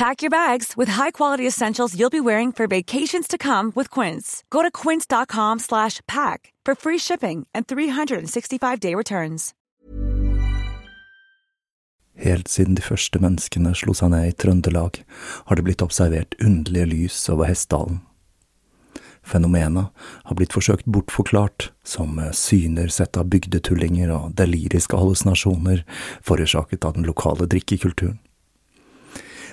Pack your bags with high-quality essentials you'll be wearing for vacations to come with Quince. Go to quince.com slash pack for free shipping and 365-day returns. Helt siden de første menneskene slo seg ned i Trøndelag, har det blitt observert underlige lys over Hessdalen. Fenomenet har blitt forsøkt bortforklart som syner sett av bygdetullinger og deliriske hallusinasjoner forårsaket av den lokale drikkekulturen.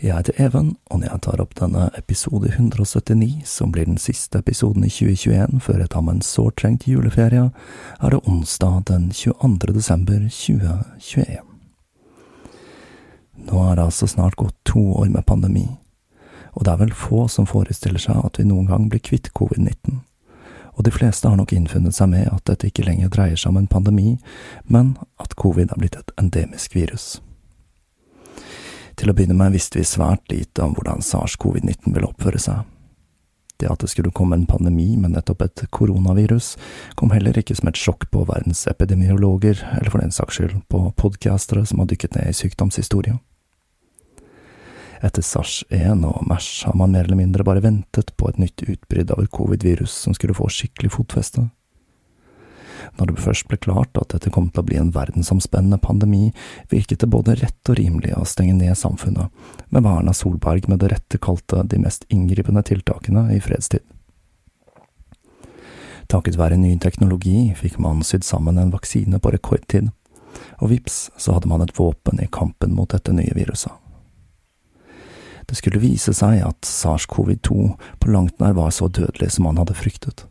Jeg heter Even, og når jeg tar opp denne episode 179, som blir den siste episoden i 2021 før jeg tar meg en sårt trengt juleferie, er det onsdag den 22. desember 2021. Nå er det altså snart gått to år med pandemi, og det er vel få som forestiller seg at vi noen gang blir kvitt covid-19 og de fleste har nok innfunnet seg med at dette ikke lenger dreier seg om en pandemi, men at covid er blitt et endemisk virus. Til å begynne med visste vi svært lite om hvordan sars-covid-19 ville oppføre seg. Det at det skulle komme en pandemi med nettopp et koronavirus, kom heller ikke som et sjokk på verdens epidemiologer, eller for den saks skyld på podkastere som har dykket ned i sykdomshistoria. Etter SARS-1 og MERS har man mer eller mindre bare ventet på et nytt utbrudd av et covid-virus som skulle få skikkelig fotfeste. Når det først ble klart at dette kom til å bli en verdensomspennende pandemi, virket det både rett og rimelig å stenge ned samfunnet, med hva Erna Solberg med det rette kalte de mest inngripende tiltakene i fredstid. Takket være ny teknologi fikk man sydd sammen en vaksine på rekordtid, og vips, så hadde man et våpen i kampen mot dette nye viruset. Det skulle vise seg at sars-covid-2 på langt nær var så dødelig som man hadde fryktet.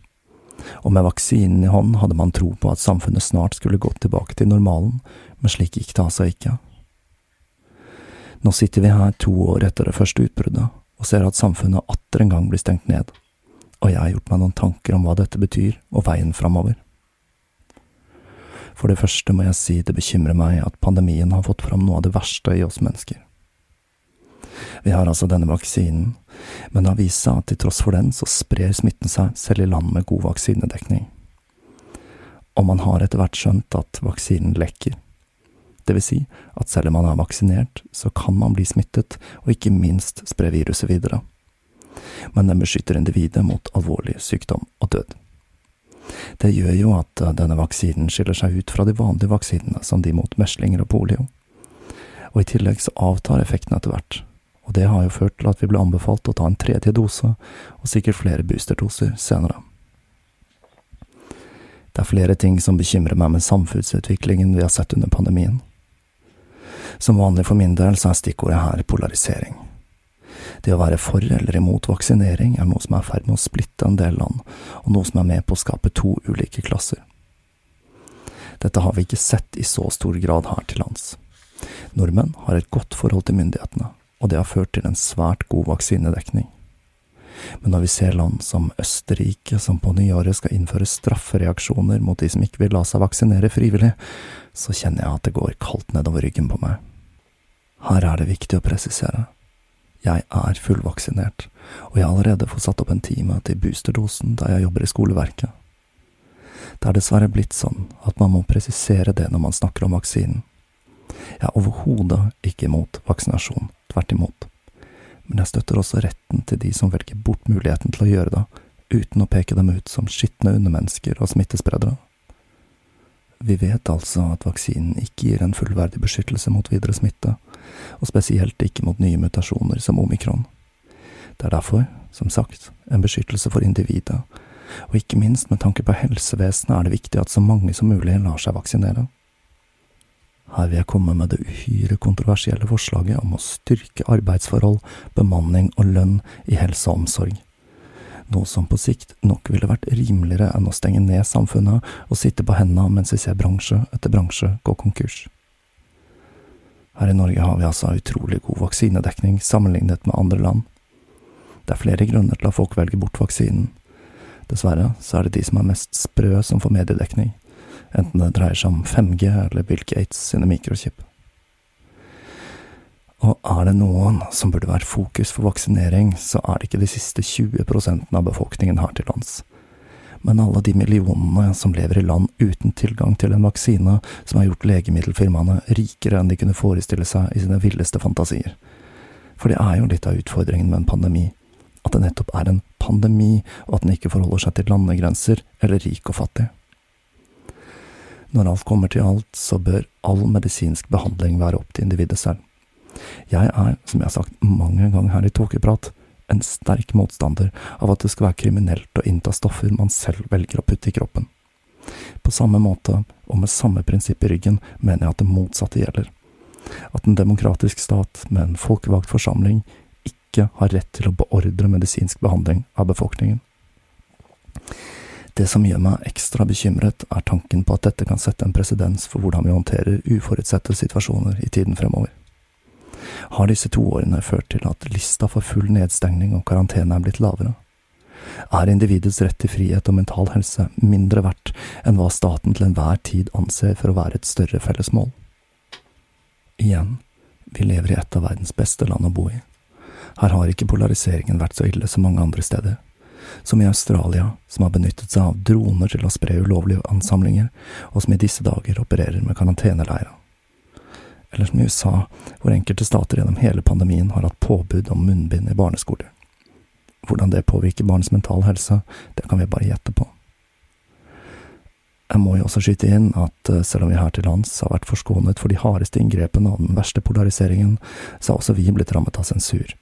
Og med vaksinen i hånd hadde man tro på at samfunnet snart skulle gå tilbake til normalen, men slik gikk det altså ikke. Nå sitter vi her to år etter det første utbruddet og ser at samfunnet atter en gang blir stengt ned, og jeg har gjort meg noen tanker om hva dette betyr og veien framover. For det første må jeg si det bekymrer meg at pandemien har fått fram noe av det verste i oss mennesker. Vi har altså denne vaksinen, men det har vist seg at til tross for den, så sprer smitten seg selv i land med god vaksinedekning. Og man har etter hvert skjønt at vaksinen lekker. Det vil si at selv om man er vaksinert, så kan man bli smittet, og ikke minst spre viruset videre. Men den beskytter individet mot alvorlig sykdom og død. Det gjør jo at denne vaksinen skiller seg ut fra de vanlige vaksinene, som de mot meslinger og polio Og i tillegg så avtar effekten etter hvert, og det har jo ført til at vi ble anbefalt å ta en tredje dose, og sikkert flere boosterdoser senere. Det er flere ting som bekymrer meg med samfunnsutviklingen vi har sett under pandemien. Som vanlig for min del så er stikkordet her polarisering. Det å være for eller imot vaksinering er noe som er i ferd med å splitte en del land, og noe som er med på å skape to ulike klasser. Dette har vi ikke sett i så stor grad her til lands. Nordmenn har et godt forhold til myndighetene, og det har ført til en svært god vaksinedekning. Men når vi ser land som Østerrike, som på nyåret skal innføre straffereaksjoner mot de som ikke vil la seg vaksinere frivillig, så kjenner jeg at det går kaldt nedover ryggen på meg. Her er det viktig å presisere. Jeg er fullvaksinert, og jeg har allerede fått satt opp en time til boosterdosen da jeg jobber i skoleverket. Det er dessverre blitt sånn at man må presisere det når man snakker om vaksinen. Jeg er overhodet ikke imot vaksinasjon, tvert imot. Men jeg støtter også retten til de som velger bort muligheten til å gjøre det, uten å peke dem ut som skitne undermennesker og smittespredere. Vi vet altså at vaksinen ikke gir en fullverdig beskyttelse mot videre smitte, og spesielt ikke mot nye mutasjoner som omikron. Det er derfor, som sagt, en beskyttelse for individet, og ikke minst med tanke på helsevesenet er det viktig at så mange som mulig lar seg vaksinere. Her vil jeg komme med det uhyre kontroversielle forslaget om å styrke arbeidsforhold, bemanning og lønn i helse og omsorg noe som på sikt nok ville vært rimeligere enn å stenge ned samfunnet og sitte på hendene mens vi ser bransje etter bransje gå konkurs. Her i Norge har vi altså utrolig god vaksinedekning sammenlignet med andre land. Det er flere grunner til at folk velger bort vaksinen. Dessverre så er det de som er mest sprø som får mediedekning, enten det dreier seg om 5G eller Bill Gates sine mikrochip. Og er det noen som burde være fokus for vaksinering, så er det ikke de siste 20% av befolkningen her til lands. Men alle de millionene som lever i land uten tilgang til en vaksine som har gjort legemiddelfirmaene rikere enn de kunne forestille seg i sine villeste fantasier. For det er jo litt av utfordringen med en pandemi, at det nettopp er en pandemi, og at den ikke forholder seg til landegrenser eller rik og fattig. Når alt kommer til alt, så bør all medisinsk behandling være opp til individet selv. Jeg er, som jeg har sagt mange ganger her i Tåkeprat, en sterk motstander av at det skal være kriminelt å innta stoffer man selv velger å putte i kroppen. På samme måte, og med samme prinsipp i ryggen, mener jeg at det motsatte gjelder. At en demokratisk stat med en folkevalgt forsamling ikke har rett til å beordre medisinsk behandling av befolkningen. Det som gjør meg ekstra bekymret, er tanken på at dette kan sette en presedens for hvordan vi håndterer uforutsette situasjoner i tiden fremover har disse to årene ført til at lista for full nedstengning og karantene er blitt lavere. Er individets rett til frihet og mental helse mindre verdt enn hva staten til enhver tid anser for å være et større fellesmål? Igjen, vi lever i et av verdens beste land å bo i. Her har ikke polariseringen vært så ille som mange andre steder. Som i Australia, som har benyttet seg av droner til å spre ulovlige ansamlinger, og som i disse dager opererer med karanteneleirer eller som i USA, hvor enkelte stater gjennom hele pandemien har hatt påbud om munnbind i barneskoler. Hvordan det påvirker barns mentale helse, det kan vi bare gjette på. Jeg må jo også skyte inn at eh, selv om vi her til lands har vært forskånet for de hardeste inngrepene og den verste polariseringen, så har også vi blitt rammet av sensur.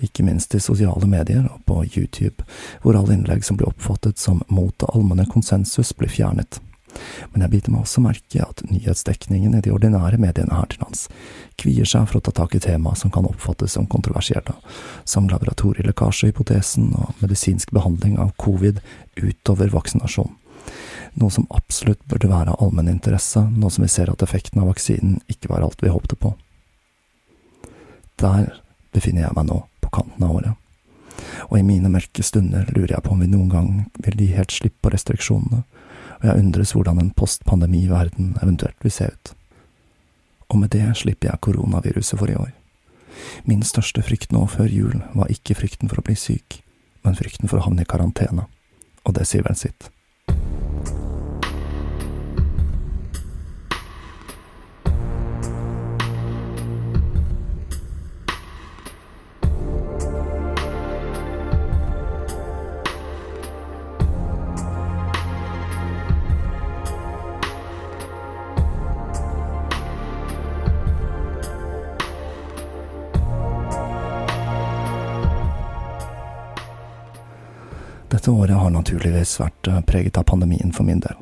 Ikke minst i sosiale medier og på YouTube, hvor alle innlegg som blir oppfattet som mot det allmenne konsensus, blir fjernet. Men jeg biter meg også merke at nyhetsdekningen i de ordinære mediene her til lands kvier seg for å ta tak i temaer som kan oppfattes som kontroversielle, som laboratorielekkasjehypotesen og medisinsk behandling av covid utover vaksinasjon. Noe som absolutt burde være av allmenninteresse, nå som vi ser at effekten av vaksinen ikke var alt vi håpte på. Der befinner jeg meg nå, kanten av året. Og i mine mørke stunder lurer jeg på om vi noen gang vil gi helt slipp på restriksjonene, og jeg undres hvordan en postpandemi-verden eventuelt vil se ut. Og med det slipper jeg koronaviruset for i år. Min største frykt nå før jul var ikke frykten for å bli syk, men frykten for å havne i karantene, og det sier vel sitt. Naturligvis vært eh, preget av pandemien for min del,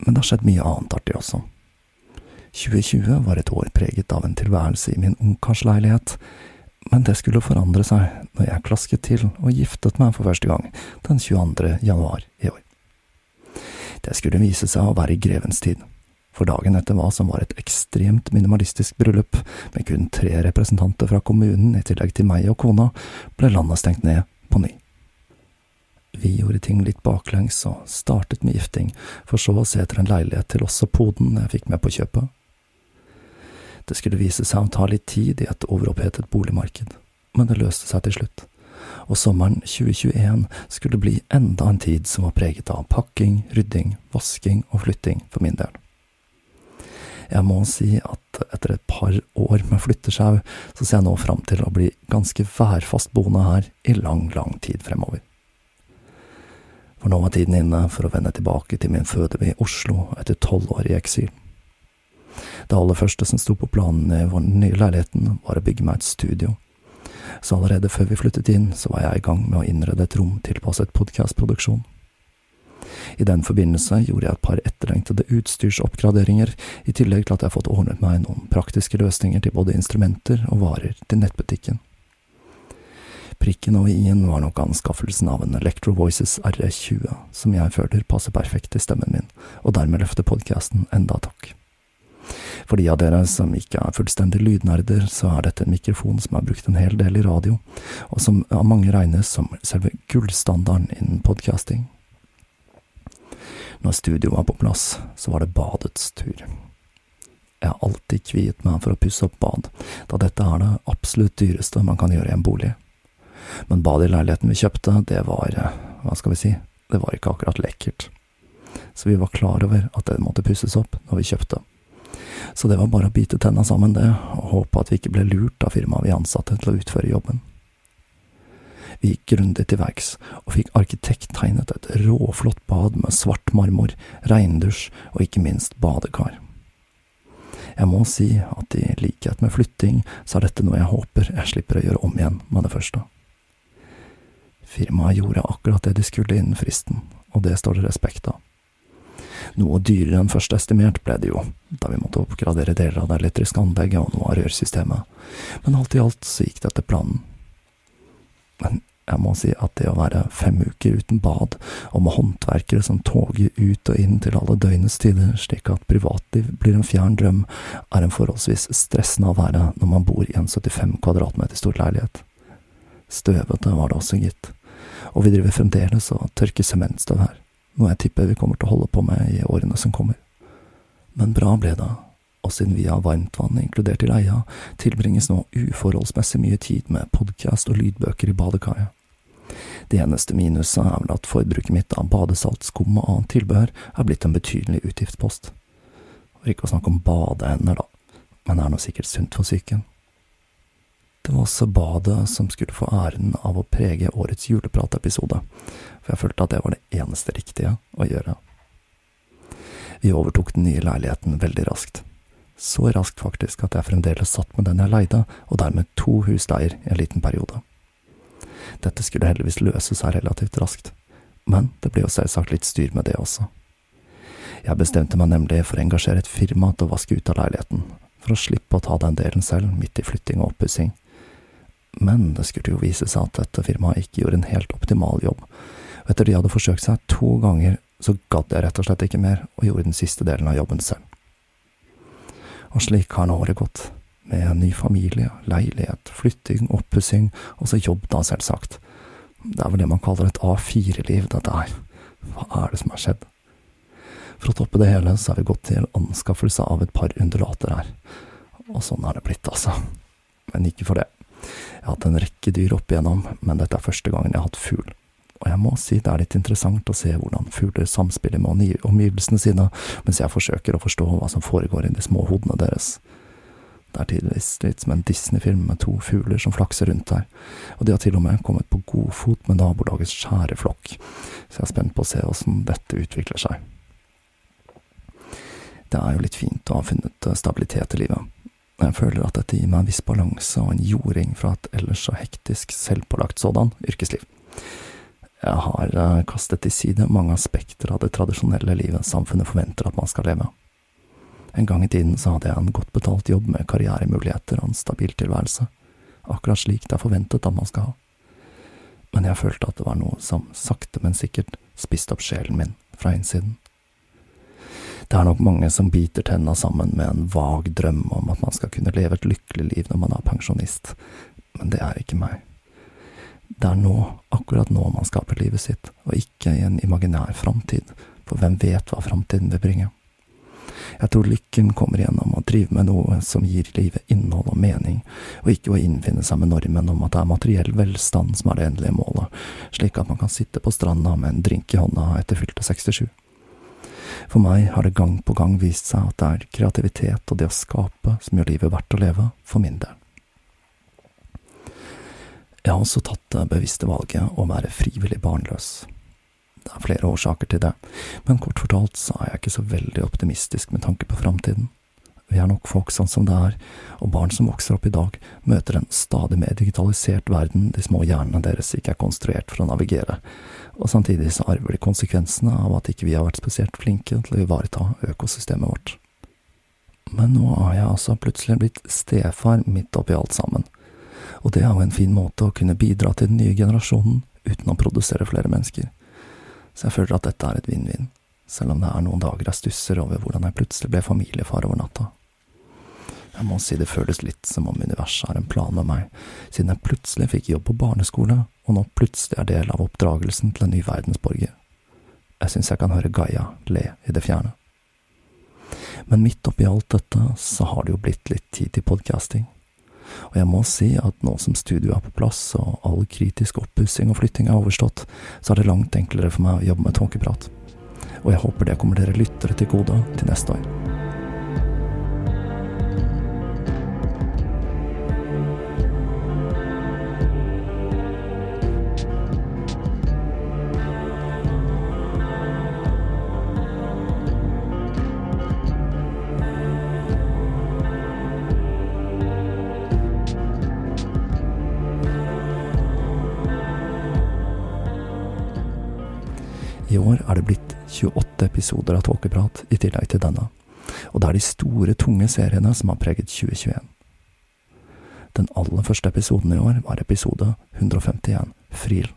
men det har skjedd mye annet artig også. 2020 var et år preget av en tilværelse i min ungkarsleilighet, men det skulle forandre seg når jeg klasket til og giftet meg for første gang den 22. januar i år. Det skulle vise seg å være i grevens tid, for dagen etter hva som var et ekstremt minimalistisk bryllup, med kun tre representanter fra kommunen i tillegg til meg og kona, ble landet stengt ned på ny. Vi gjorde ting litt baklengs og startet med gifting, for så å se etter en leilighet til oss og poden jeg fikk med på kjøpet. Det skulle vise seg å ta litt tid i et overopphetet boligmarked, men det løste seg til slutt, og sommeren 2021 skulle bli enda en tid som var preget av pakking, rydding, vasking og flytting for min del. Jeg må si at etter et par år med flyttesjau, så ser jeg nå fram til å bli ganske værfast boende her i lang, lang tid fremover. For nå var tiden inne for å vende tilbake til min fødeby Oslo etter tolv år i eksil. Det aller første som sto på planen i vår nye leiligheten, var å bygge meg et studio. Så allerede før vi flyttet inn, så var jeg i gang med å innrede et rom tilpasset podkastproduksjon. I den forbindelse gjorde jeg et par etterlengtede utstyrsoppgraderinger, i tillegg til at jeg har fått ordnet meg noen praktiske løsninger til både instrumenter og varer til nettbutikken. Prikken over i-en var nok anskaffelsen av en Electro Voices R20, som jeg føler passer perfekt til stemmen min, og dermed løfter podkasten enda takk. For de av dere som ikke er fullstendig lydnerder, så er dette en mikrofon som er brukt en hel del i radio, og som av mange regnes som selve gullstandarden innen podkasting. Når studio var på plass, så var det badets tur. Jeg har alltid kviet meg for å pusse opp bad, da dette er det absolutt dyreste man kan gjøre i en bolig. Men badet i leiligheten vi kjøpte, det var, hva skal vi si, det var ikke akkurat lekkert. Så vi var klar over at det måtte pusses opp når vi kjøpte. Så det var bare å bite tenna sammen, det, og håpe at vi ikke ble lurt av firmaet vi ansatte til å utføre jobben. Vi gikk grundig til verks, og fikk arkitekttegnet et råflott bad med svart marmor, regndusj og ikke minst badekar. Jeg må si at i likhet med flytting, så er dette noe jeg håper jeg slipper å gjøre om igjen med det første. Firmaet gjorde akkurat det de skulle innen fristen, og det står det respekt av. Noe dyrere enn først estimert ble det jo, da vi måtte oppgradere deler av det elektriske anlegget og noe av rørsystemet, men alt i alt så gikk det etter planen. Men jeg må si at det å være fem uker uten bad, og med håndverkere som toger ut og inn til alle døgnets tider, slik at privatliv blir en fjern drøm, er en forholdsvis stressende å være når man bor i en 75 kvadratmeter stor leilighet. Støvete var det også, gitt, og vi driver fremdeles og tørker sementstøv her, noe jeg tipper vi kommer til å holde på med i årene som kommer. Men bra ble det, og siden vi har varmtvann inkludert i leia, tilbringes nå uforholdsmessig mye tid med podkast og lydbøker i badekaret. Det eneste minuset er vel at forbruket mitt av badesalt, skum og annet tilbehør er blitt en betydelig utgiftspost. For ikke å snakke om badeender, da, men det er nå sikkert sunt for psyken. Det var også badet som skulle få æren av å prege årets julepratepisode, for jeg følte at det var det eneste riktige å gjøre. Vi overtok den nye leiligheten veldig raskt. Så raskt faktisk at jeg fremdeles satt med den jeg leide, og dermed to husleier i en liten periode. Dette skulle heldigvis løse seg relativt raskt, men det ble jo selvsagt litt styr med det også. Jeg bestemte meg nemlig for å engasjere et firma til å vaske ut av leiligheten, for å slippe å ta den delen selv midt i flytting og oppussing. Men det skulle jo vise seg at dette firmaet ikke gjorde en helt optimal jobb, og etter de hadde forsøkt seg to ganger, så gadd jeg rett og slett ikke mer, og gjorde den siste delen av jobben selv. Og slik har nå året gått med ny familie, leilighet, flytting, oppussing, og så jobb, da, selvsagt. Det er vel det man kaller et A4-liv, dette her. Hva er det som har skjedd? For å toppe det hele, så er vi gått til anskaffelse av et par undulater her. Og sånn er det blitt, altså. Men ikke for det. Jeg har hatt en rekke dyr opp igjennom, men dette er første gangen jeg har hatt fugl. Og jeg må si det er litt interessant å se hvordan fugler samspiller med omgivelsene sine, mens jeg forsøker å forstå hva som foregår i de små hodene deres. Det er tidvis litt som en Disney-film med to fugler som flakser rundt her, og de har til og med kommet på godfot med nabolagets skjæreflokk, så jeg er spent på å se åssen dette utvikler seg. Det er jo litt fint å ha funnet stabilitet i livet, jeg føler at dette gir meg en viss balanse og en jording fra et ellers så hektisk, selvpålagt sådan yrkesliv. Jeg har eh, kastet til side mange aspekter av det tradisjonelle livet samfunnet forventer at man skal leve. En gang i tiden så hadde jeg en godt betalt jobb med karrieremuligheter og en stabil tilværelse, akkurat slik det er forventet at man skal ha. Men jeg følte at det var noe som sakte, men sikkert spiste opp sjelen min fra innsiden. Det er nok mange som biter tenna sammen med en vag drøm om at man skal kunne leve et lykkelig liv når man er pensjonist, men det er ikke meg. Det er nå, akkurat nå, man skaper livet sitt, og ikke i en imaginær framtid, for hvem vet hva framtiden vil bringe. Jeg tror lykken kommer gjennom å drive med noe som gir livet innhold og mening, og ikke å innfinne seg med normen om at det er materiell velstand som er det endelige målet, slik at man kan sitte på stranda med en drink i hånda etter fylte 67. For meg har det gang på gang vist seg at det er kreativitet og det å skape som gjør livet verdt å leve, for min del. Jeg har også tatt det bevisste valget å være frivillig barnløs. Det er flere årsaker til det, men kort fortalt så er jeg ikke så veldig optimistisk med tanke på framtiden. Vi er nok folk sånn som det er, og barn som vokser opp i dag, møter en stadig mer digitalisert verden de små hjernene deres ikke er konstruert for å navigere, og samtidig så arver de konsekvensene av at ikke vi har vært spesielt flinke til å ivareta økosystemet vårt. Men nå har jeg altså plutselig blitt stefar midt oppi alt sammen, og det er jo en fin måte å kunne bidra til den nye generasjonen uten å produsere flere mennesker, så jeg føler at dette er et vinn-vinn, selv om det er noen dager jeg stusser over hvordan jeg plutselig ble familiefar over natta. Jeg må si det føles litt som om universet har en plan med meg, siden jeg plutselig fikk jobb på barneskole, og nå plutselig er del av oppdragelsen til en ny verdensborger. Jeg synes jeg kan høre Gaia le i det fjerne. Men midt oppi alt dette så har det jo blitt litt tid til podcasting, og jeg må si at nå som studioet er på plass og all kritisk oppussing og flytting er overstått, så er det langt enklere for meg å jobbe med tåkeprat. Og jeg håper det kommer dere lyttere til gode til neste år. 28 episoder av Tåkeprat i tillegg til denne, og det er de store, tunge seriene som har preget 2021. Den aller første episoden i år var episode 151, Fril,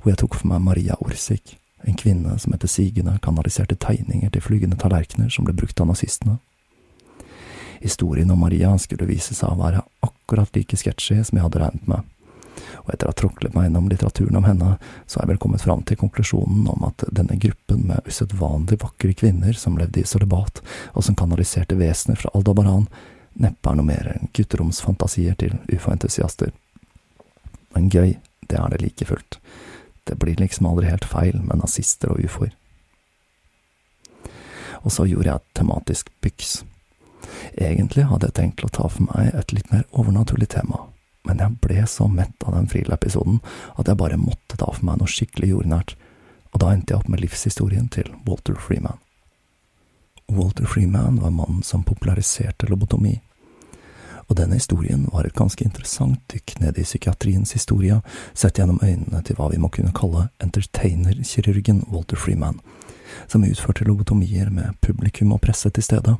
hvor jeg tok for meg Maria Orsik, en kvinne som etter sigende kanaliserte tegninger til flygende tallerkener som ble brukt av nazistene. Historien om Maria skulle vise seg å være akkurat like sketsjy som jeg hadde regnet med og etter å ha tråklet meg gjennom litteraturen om henne, så har jeg vel kommet fram til konklusjonen om at denne gruppen med usedvanlig vakre kvinner som levde i solibat, og som kanaliserte vesener fra Aldabaran, neppe er noe mer enn gutteromsfantasier til ufo-entusiaster. Men gøy, det er det like fullt. Det blir liksom aldri helt feil med nazister og ufoer. Og så gjorde jeg et tematisk byks. Egentlig hadde jeg tenkt å ta for meg et litt mer overnaturlig tema, men jeg ble så mett av den Friele-episoden at jeg bare måtte ta for meg noe skikkelig jordnært, og da endte jeg opp med livshistorien til Walter Freeman. Walter Freeman var mannen som populariserte lobotomi, og denne historien var et ganske interessant dykk ned i psykiatriens historie, sett gjennom øynene til hva vi må kunne kalle entertainer-kirurgen Walter Freeman, som utførte lobotomier med publikum og presse til stede,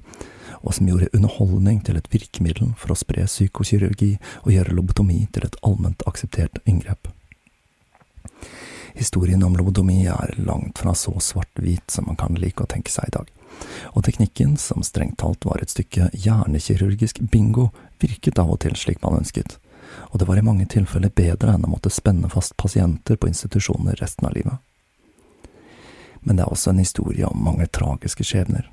og som gjorde underholdning til et virkemiddel for å spre psykokirurgi og gjøre lobotomi til et allment akseptert inngrep. Historien om lobotomi er langt fra så svart-hvit som man kan like å tenke seg i dag, og teknikken, som strengt talt var et stykke hjernekirurgisk bingo, virket av og til slik man ønsket, og det var i mange tilfeller bedre enn å måtte spenne fast pasienter på institusjoner resten av livet. Men det er også en historie om mange tragiske skjebner,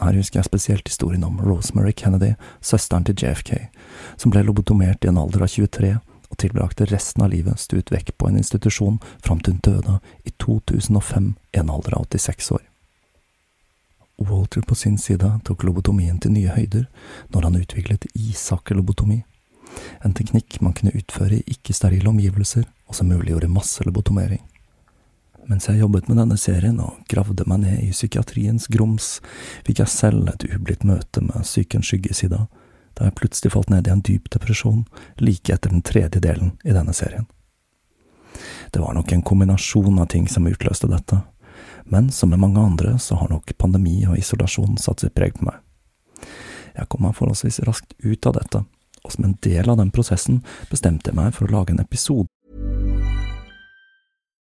her husker jeg spesielt historien om Rosemary Kennedy, søsteren til JFK, som ble lobotomert i en alder av 23 og tilbrakte resten av livet stuet vekk på en institusjon fram til hun døde i 2005 i en alder av 86 år. Walter på sin side tok lobotomien til nye høyder når han utviklet Isake-lobotomi, en teknikk man kunne utføre i ikke-sterile omgivelser, og som muliggjorde masselobotomering. Mens jeg jobbet med denne serien og gravde meg ned i psykiatriens grums, fikk jeg selv et ublidt møte med psykens skyggeside, da jeg plutselig falt ned i en dyp depresjon like etter den tredje delen i denne serien. Det var nok en kombinasjon av ting som utløste dette, men som med mange andre så har nok pandemi og isolasjon satt sitt preg på meg. Jeg kom meg forholdsvis raskt ut av dette, og som en del av den prosessen bestemte jeg meg for å lage en episode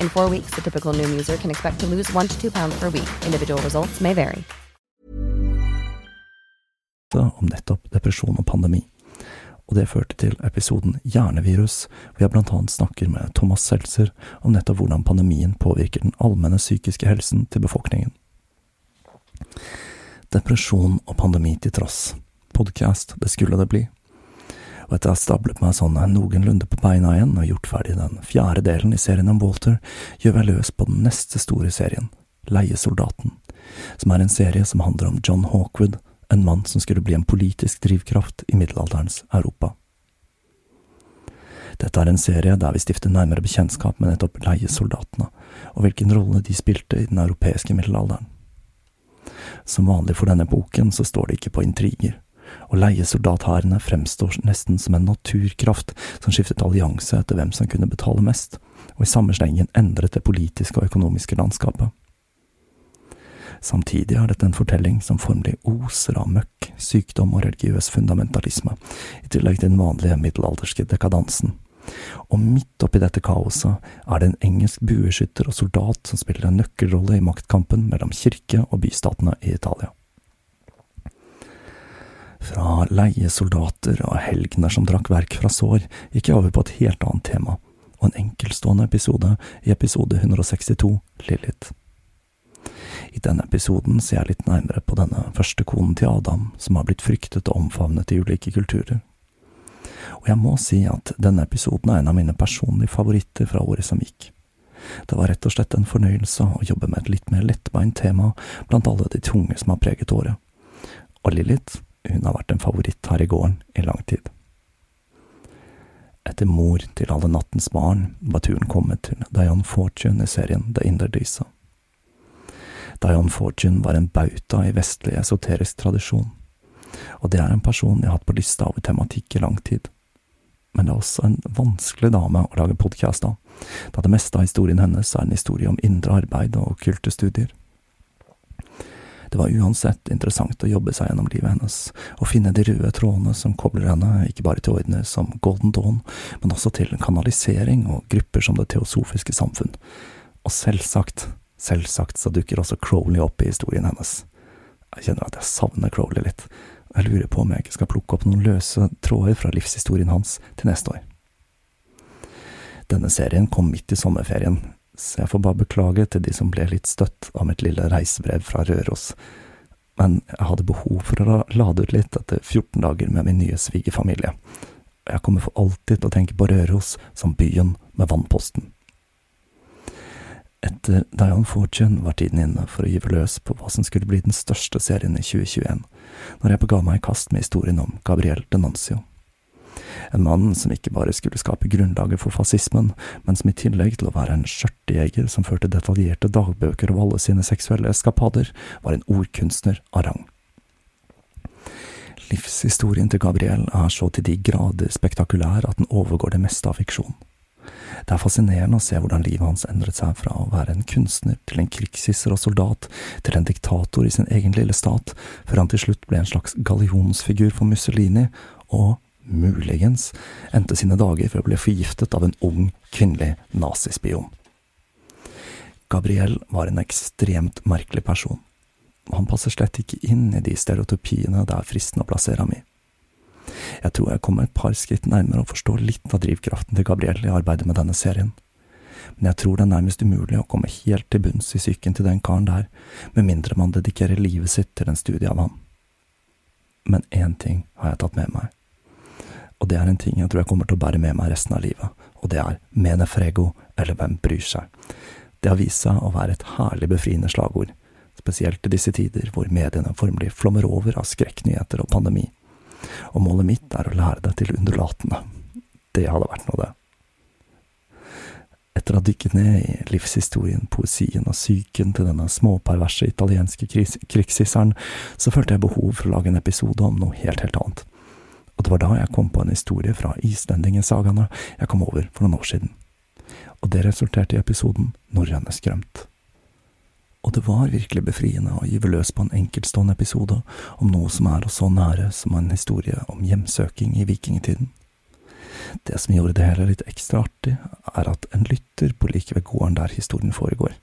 In four weeks, the typical new user can expect to lose one to two pounds per week. Individual results may vary. om nettopp depresjon og pandemi, og det førte til episoden Hjernevirus, hvor jeg blant annet snakker med Thomas Seltzer om nettopp hvordan pandemien påvirker den allmenne psykiske helsen til befolkningen. Depresjon og pandemi til tross, podcast, det skulle det bli. Og etter å ha stablet meg sånn noenlunde på beina igjen og gjort ferdig den fjerde delen i serien om Walter, gjør jeg løs på den neste store serien, Leiesoldaten, som er en serie som handler om John Hawkwood, en mann som skulle bli en politisk drivkraft i middelalderens Europa. Dette er en serie der vi stifter nærmere bekjentskap med nettopp leiesoldatene, og hvilken rolle de spilte i den europeiske middelalderen. Som vanlig for denne boken så står det ikke på intriger, og leiesoldathærene fremstår nesten som en naturkraft som skiftet allianse etter hvem som kunne betale mest, og i samme slengen endret det politiske og økonomiske landskapet. Samtidig er dette en fortelling som formelig oser av møkk, sykdom og religiøs fundamentalisme, i tillegg til den vanlige middelalderske dekadansen. Og midt oppi dette kaoset er det en engelsk bueskytter og soldat som spiller en nøkkelrolle i maktkampen mellom kirke og bystatene i Italia. Fra leiesoldater og helgener som drakk verk fra sår, gikk jeg over på et helt annet tema, og en enkeltstående episode i episode 162, Lilith. I denne episoden ser jeg litt nærmere på denne første konen til Adam, som har blitt fryktet og omfavnet i ulike kulturer. Og jeg må si at denne episoden er en av mine personlige favoritter fra året som gikk. Det var rett og slett en fornøyelse å jobbe med et litt mer lettbeint tema blant alle de tunge som har preget året. Og Lilith, hun har vært en favoritt her i gården i lang tid. Etter Mor til alle nattens barn var turen kommet til Diane Fortune i serien The Inderdisa. Dion Fortune var en bauta i vestlig esoterisk tradisjon, og det er en person jeg har hatt på lista over tematikk i lang tid. Men det er også en vanskelig dame å lage podkast av, da det meste av historien hennes er en historie om indre arbeid og okkulte studier. Det var uansett interessant å jobbe seg gjennom livet hennes, og finne de røde trådene som kobler henne ikke bare til ordener som Golden Dawn, men også til kanalisering og grupper som Det teosofiske samfunn. Og selvsagt Selvsagt så dukker også Crowley opp i historien hennes. Jeg kjenner at jeg savner Crowley litt, og jeg lurer på om jeg ikke skal plukke opp noen løse tråder fra livshistorien hans til neste år. Denne serien kom midt i sommerferien, så jeg får bare beklage til de som ble litt støtt av mitt lille reisebrev fra Røros, men jeg hadde behov for å lade ut litt etter 14 dager med min nye svigerfamilie. Jeg kommer for alltid til å tenke på Røros som byen med vannposten. Etter Dion Fortune var tiden inne for å gyve løs på hva som skulle bli den største serien i 2021, når jeg bega meg i kast med historien om Gabriel Denancio. En mann som ikke bare skulle skape grunnlaget for fascismen, men som i tillegg til å være en skjørtejeger som førte detaljerte dagbøker av alle sine seksuelle eskapader, var en ordkunstner av rang. Livshistorien til Gabriel er så til de grader spektakulær at den overgår det meste av fiksjon. Det er fascinerende å se hvordan livet hans endret seg fra å være en kunstner til en krigshisser og soldat, til en diktator i sin egen lille stat, før han til slutt ble en slags gallionsfigur for Mussolini, og muligens endte sine dager for å bli forgiftet av en ung, kvinnelig nazispion. Gabriel var en ekstremt merkelig person. Han passer slett ikke inn i de stereotypiene det er fristende å plassere ham i. Jeg tror jeg kommer et par skritt nærmere å forstå litt av drivkraften til Gabriel i arbeidet med denne serien, men jeg tror det er nærmest umulig å komme helt til bunns i psyken til den karen der, med mindre man dedikerer livet sitt til en studie av ham. Men én ting har jeg tatt med meg, og det er en ting jeg tror jeg kommer til å bære med meg resten av livet, og det er mene frego, eller hvem bryr seg. Det har vist seg å være et herlig befriende slagord, spesielt i disse tider hvor mediene formelig flommer over av skrekknyheter og pandemi og målet mitt er å lære deg til undulatene. Det hadde vært noe, det. Etter å ha dykket ned i livshistorien, poesien og psyken til denne småperverse italienske krigshisseren, så følte jeg behov for å lage en episode om noe helt, helt annet. Og det var da jeg kom på en historie fra islendingesagaene jeg kom over for noen år siden. Og det resulterte i episoden Norrøne skrømt og det var virkelig befriende å gyve løs på en enkeltstående episode om noe som er oss så nære som en historie om hjemsøking i vikingtiden. Det som gjorde det hele litt ekstra artig, er at en lytter bor like ved gården der historien foregår.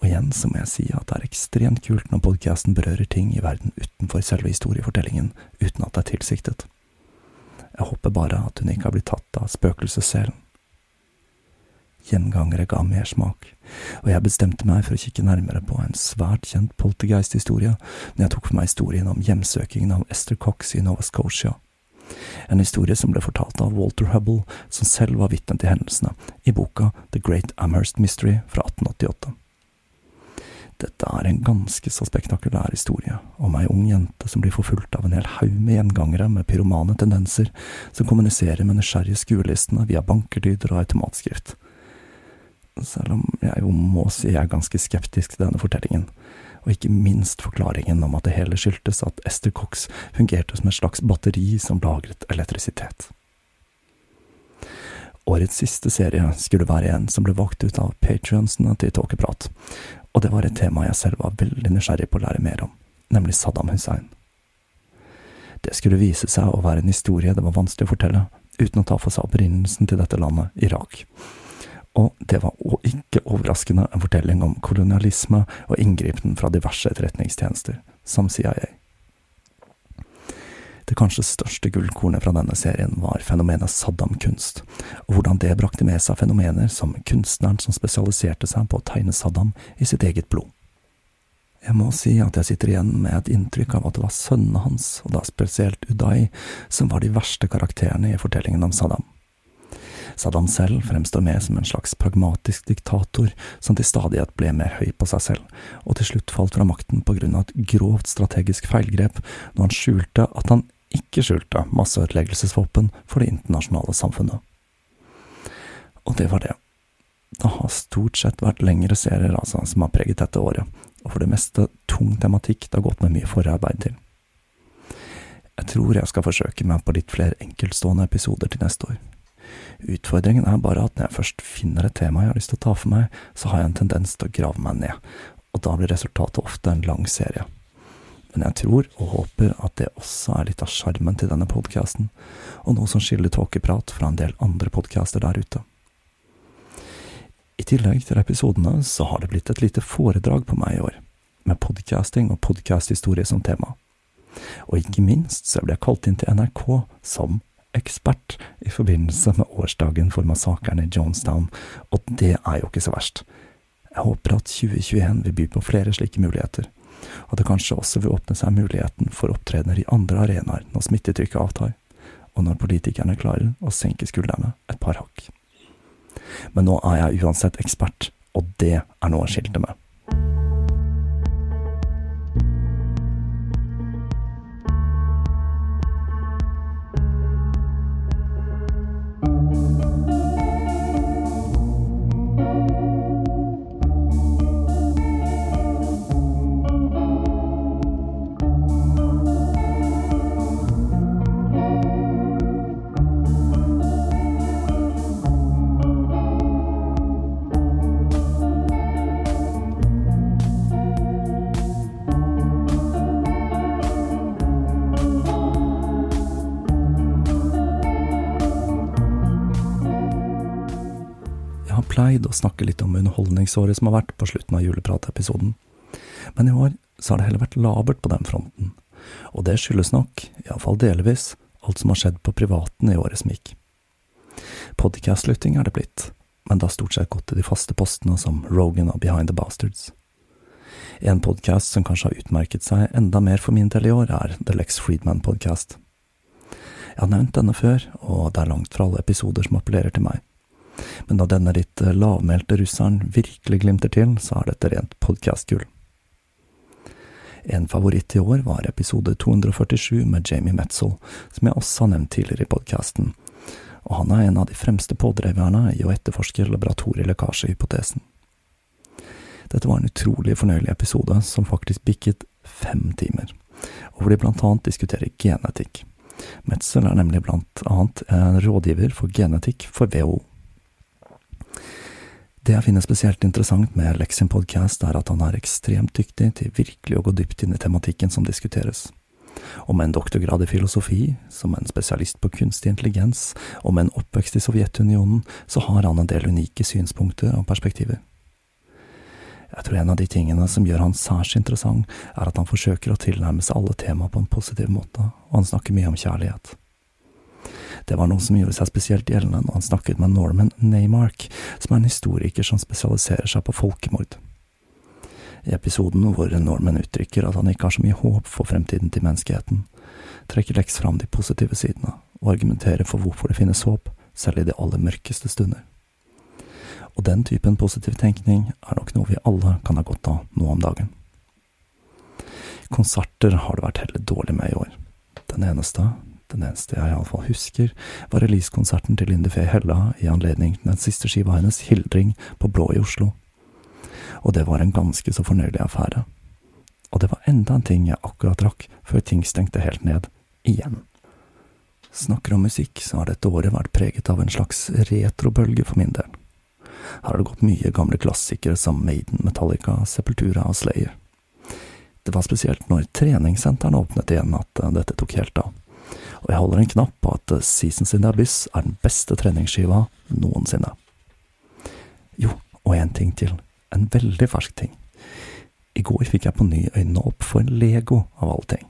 Og igjen så må jeg si at det er ekstremt kult når podkasten berører ting i verden utenfor selve historiefortellingen, uten at det er tilsiktet. Jeg håper bare at hun ikke har blitt tatt av spøkelsesselen gjengangere ga mersmak, og jeg bestemte meg for å kikke nærmere på en svært kjent poltergeist-historie når jeg tok for meg historien om hjemsøkingen av Esther Cox i Nova Scotia. En historie som ble fortalt av Walter Hubble, som selv var vitne til hendelsene, i boka The Great Amherst Mystery fra 1888. Dette er en ganske så spektakulær historie om ei ung jente som blir forfulgt av en hel haug med gjengangere med pyromane tendenser, som kommuniserer med nysgjerrige skuelistene via bankerdyder og automatskrift selv om jeg jo må si jeg er ganske skeptisk til denne fortellingen, og ikke minst forklaringen om at det hele skyldtes at Esther Cox fungerte som et slags batteri som lagret elektrisitet. Årets siste serie skulle være en som ble valgt ut av patrionsene til Tåkeprat, og det var et tema jeg selv var veldig nysgjerrig på å lære mer om, nemlig Saddam Hussein. Det skulle vise seg å være en historie det var vanskelig å fortelle, uten å ta for seg opprinnelsen til dette landet, Irak og det var ikke overraskende en fortelling om kolonialisme og inngripen fra diverse etterretningstjenester, som CIA. Det kanskje største gullkornet fra denne serien var fenomenet Saddam-kunst, og hvordan det brakte med seg fenomener som kunstneren som spesialiserte seg på å tegne Saddam i sitt eget blod. Jeg må si at jeg sitter igjen med et inntrykk av at det var sønnene hans, og da spesielt Uday, som var de verste karakterene i fortellingen om Saddam. Saddam selv fremstår mer som en slags pragmatisk diktator som til stadighet ble mer høy på seg selv, og til slutt falt fra makten på grunn av et grovt strategisk feilgrep når han skjulte at han ikke skjulte masseødeleggelsesvåpen for det internasjonale samfunnet. Og det var det. Det har stort sett vært lengre serier altså, som har preget dette året, og for det meste tung tematikk det har gått med mye forarbeid til. Jeg tror jeg skal forsøke meg på litt flere enkeltstående episoder til neste år. Utfordringen er bare at når jeg først finner et tema jeg har lyst til å ta for meg, så har jeg en tendens til å grave meg ned, og da blir resultatet ofte en lang serie. Men jeg tror og håper at det også er litt av sjarmen til denne podkasten, og noe som skiller tåkeprat fra en del andre podkaster der ute. I tillegg til episodene så har det blitt et lite foredrag på meg i år, med podcasting og podcasthistorie som tema. Og ikke minst så ble jeg kalt inn til NRK som ekspert i forbindelse med årsdagen for massakren i Jonestown, og det er jo ikke så verst. Jeg håper at 2021 vil by på flere slike muligheter, og det kanskje også vil åpne seg muligheten for opptredener i andre arenaer når smittetrykket avtar, og når politikerne klarer å senke skuldrene et par hakk. Men nå er jeg uansett ekspert, og det er noe å skilte med. Snakke litt om underholdningsåret som har vært på slutten av julepratepisoden, men i år så har det heller vært labert på den fronten, og det skyldes nok, iallfall delvis, alt som har skjedd på privaten i året som gikk. Podcast-lytting er det blitt, men det har stort sett gått til de faste postene som Rogan og Behind the Bastards. En podkast som kanskje har utmerket seg enda mer for min del i år, er The Lex Friedman Podcast. Jeg har nevnt denne før, og det er langt fra alle episoder som appellerer til meg. Men da denne litt lavmælte russeren virkelig glimter til, så er dette rent podkast-gull. En favoritt i år var episode 247 med Jamie Metzel, som jeg også har nevnt tidligere i podkasten, og han er en av de fremste pådriverne i å etterforske laboratorielekkasjehypotesen. Dette var en utrolig fornøyelig episode som faktisk bikket fem timer, og hvor de blant annet diskuterer genetikk. Metzel er nemlig blant annet en rådgiver for genetikk for WHO. Det jeg finner spesielt interessant med Lexin Podcast, er at han er ekstremt dyktig til virkelig å gå dypt inn i tematikken som diskuteres. Og med en doktorgrad i filosofi, som en spesialist på kunstig intelligens, og med en oppvekst i Sovjetunionen, så har han en del unike synspunkter og perspektiver. Jeg tror en av de tingene som gjør han særs interessant, er at han forsøker å tilnærme seg alle temaer på en positiv måte, og han snakker mye om kjærlighet. Det var noe som gjorde seg spesielt gjeldende når han snakket med Norman Neymark, som er en historiker som spesialiserer seg på folkemord. I episoden hvor Norman uttrykker at han ikke har så mye håp for fremtiden til menneskeheten, trekker Lex fram de positive sidene og argumenterer for hvorfor det finnes håp, selv i de aller mørkeste stunder. Og den typen positiv tenkning er nok noe vi alle kan ha godt av nå om dagen. Konserter har det vært heller dårlig med i år. Den eneste den eneste jeg iallfall husker, var releasekonserten til Lindy Fay Hella i anledning til den siste skiva hennes, Hildring, på Blå i Oslo. Og det var en ganske så fornøyelig affære. Og det var enda en ting jeg akkurat rakk før ting stengte helt ned, igjen. Snakker om musikk, så har dette året vært preget av en slags retrobølge for min del. Her har det gått mye gamle klassikere som Maiden, Metallica, Sepultura og Slayer. Det var spesielt når treningssentrene åpnet igjen at dette tok helt av og jeg holder en knapp på at Seasons in the Abyss er den beste treningsskiva noensinne. Jo, og en ting til, en veldig fersk ting. I går fikk jeg på ny øynene opp for en Lego, av alle ting.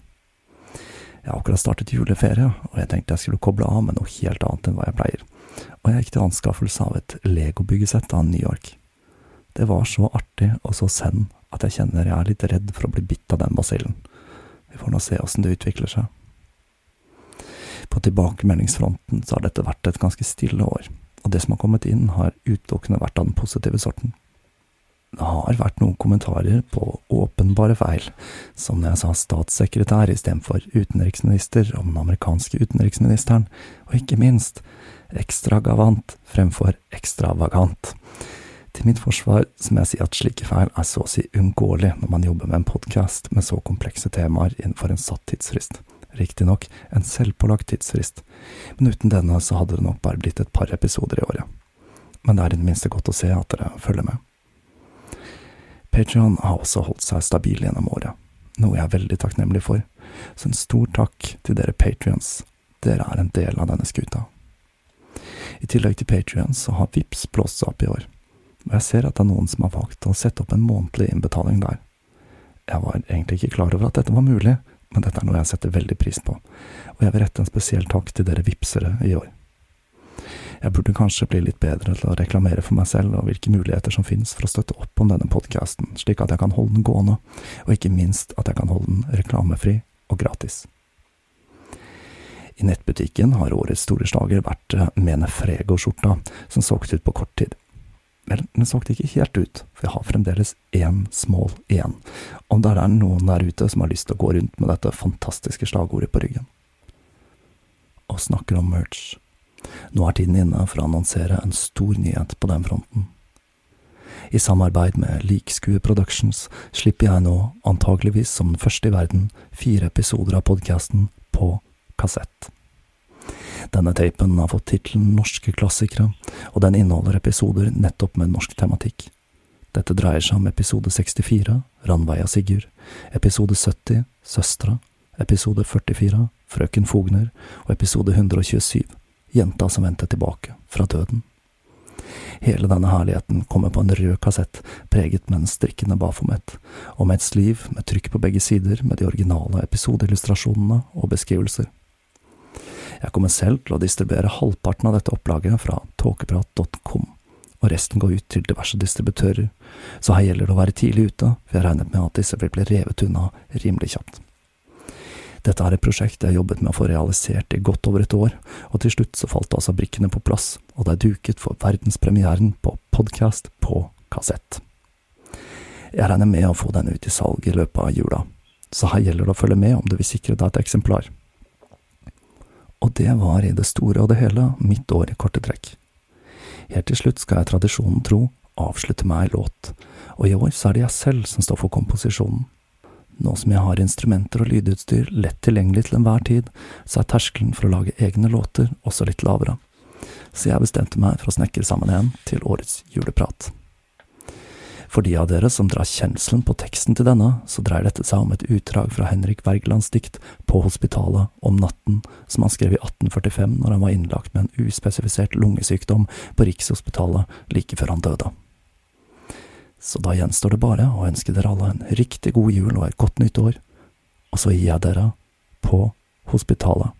Jeg har akkurat startet juleferie, og jeg tenkte jeg skulle koble av med noe helt annet enn hva jeg pleier, og jeg gikk til anskaffelse av et Lego-byggesett av New York. Det var så artig og så send at jeg kjenner jeg er litt redd for å bli bitt av den basillen. Vi får nå se åssen det utvikler seg. På tilbakemeldingsfronten så har dette vært et ganske stille år, og det som har kommet inn, har utelukkende vært av den positive sorten. Det har vært noen kommentarer på åpenbare feil, som når jeg sa statssekretær istedenfor utenriksminister om den amerikanske utenriksministeren, og ikke minst ekstragavant fremfor ekstravagant. Til mitt forsvar så må jeg si at slike feil er så å si uunngåelig når man jobber med en podkast med så komplekse temaer innenfor en satt tidsfrist riktignok en selvpålagt tidsfrist, men uten denne så hadde det nok bare blitt et par episoder i året. Men det er i det minste godt å se at dere følger med. Patrion har også holdt seg stabil gjennom året, noe jeg er veldig takknemlig for, så en stor takk til dere patrions, dere er en del av denne skuta. I tillegg til Patrion så har Vips blåst seg opp i år, og jeg ser at det er noen som har valgt å sette opp en månedlig innbetaling der. Jeg var egentlig ikke klar over at dette var mulig, men dette er noe jeg setter veldig pris på, og jeg vil rette en spesiell takk til dere vipsere i år. Jeg burde kanskje bli litt bedre til å reklamere for meg selv og hvilke muligheter som finnes for å støtte opp om denne podkasten, slik at jeg kan holde den gående, og ikke minst at jeg kan holde den reklamefri og gratis. I nettbutikken har årets store slager vært Mene Frego-skjorta, som solgte ut på kort tid. Vel, den så ikke helt ut, for jeg har fremdeles én small igjen, om det er noen der ute som har lyst til å gå rundt med dette fantastiske slagordet på ryggen. Og snakker om merch. Nå er tiden inne for å annonsere en stor nyhet på den fronten. I samarbeid med Likskue Productions slipper jeg nå, antageligvis som den første i verden, fire episoder av podkasten på kassett. Denne tapen har fått tittelen Norske klassikere, og den inneholder episoder nettopp med norsk tematikk. Dette dreier seg om episode 64, Ranveia Sigurd, episode 70, Søstera, episode 44, Frøken Fogner, og episode 127, Jenta som vendte tilbake fra døden. Hele denne herligheten kommer på en rød kassett, preget med en strikkende bafomet, og med et sliv med trykk på begge sider med de originale episodeillustrasjonene og beskrivelser. Jeg kommer selv til å distribuere halvparten av dette opplaget fra tåkeprat.com, og resten går ut til diverse distributører, så her gjelder det å være tidlig ute, for jeg regnet med at disse vil bli revet unna rimelig kjapt. Dette er et prosjekt jeg har jobbet med å få realisert i godt over et år, og til slutt så falt altså brikkene på plass, og det er duket for verdenspremieren på podkast på kassett. Jeg regner med å få den ut i salg i løpet av jula, så her gjelder det å følge med om du vil sikre deg et eksemplar. Og det var i det store og det hele mitt år i korte trekk. Helt til slutt skal jeg tradisjonen tro avslutte med ei låt, og i år så er det jeg selv som står for komposisjonen. Nå som jeg har instrumenter og lydutstyr lett tilgjengelig til enhver tid, så er terskelen for å lage egne låter også litt lavere. Så jeg bestemte meg for å snekre sammen en til årets juleprat. For de av dere som drar kjenselen på teksten til denne, så dreier dette seg om et utdrag fra Henrik Wergelands dikt På hospitalet om natten, som han skrev i 1845 når han var innlagt med en uspesifisert lungesykdom på Rikshospitalet like før han døde. Så da gjenstår det bare å ønske dere alle en riktig god jul og et godt nytt år, og så gir jeg dere På hospitalet.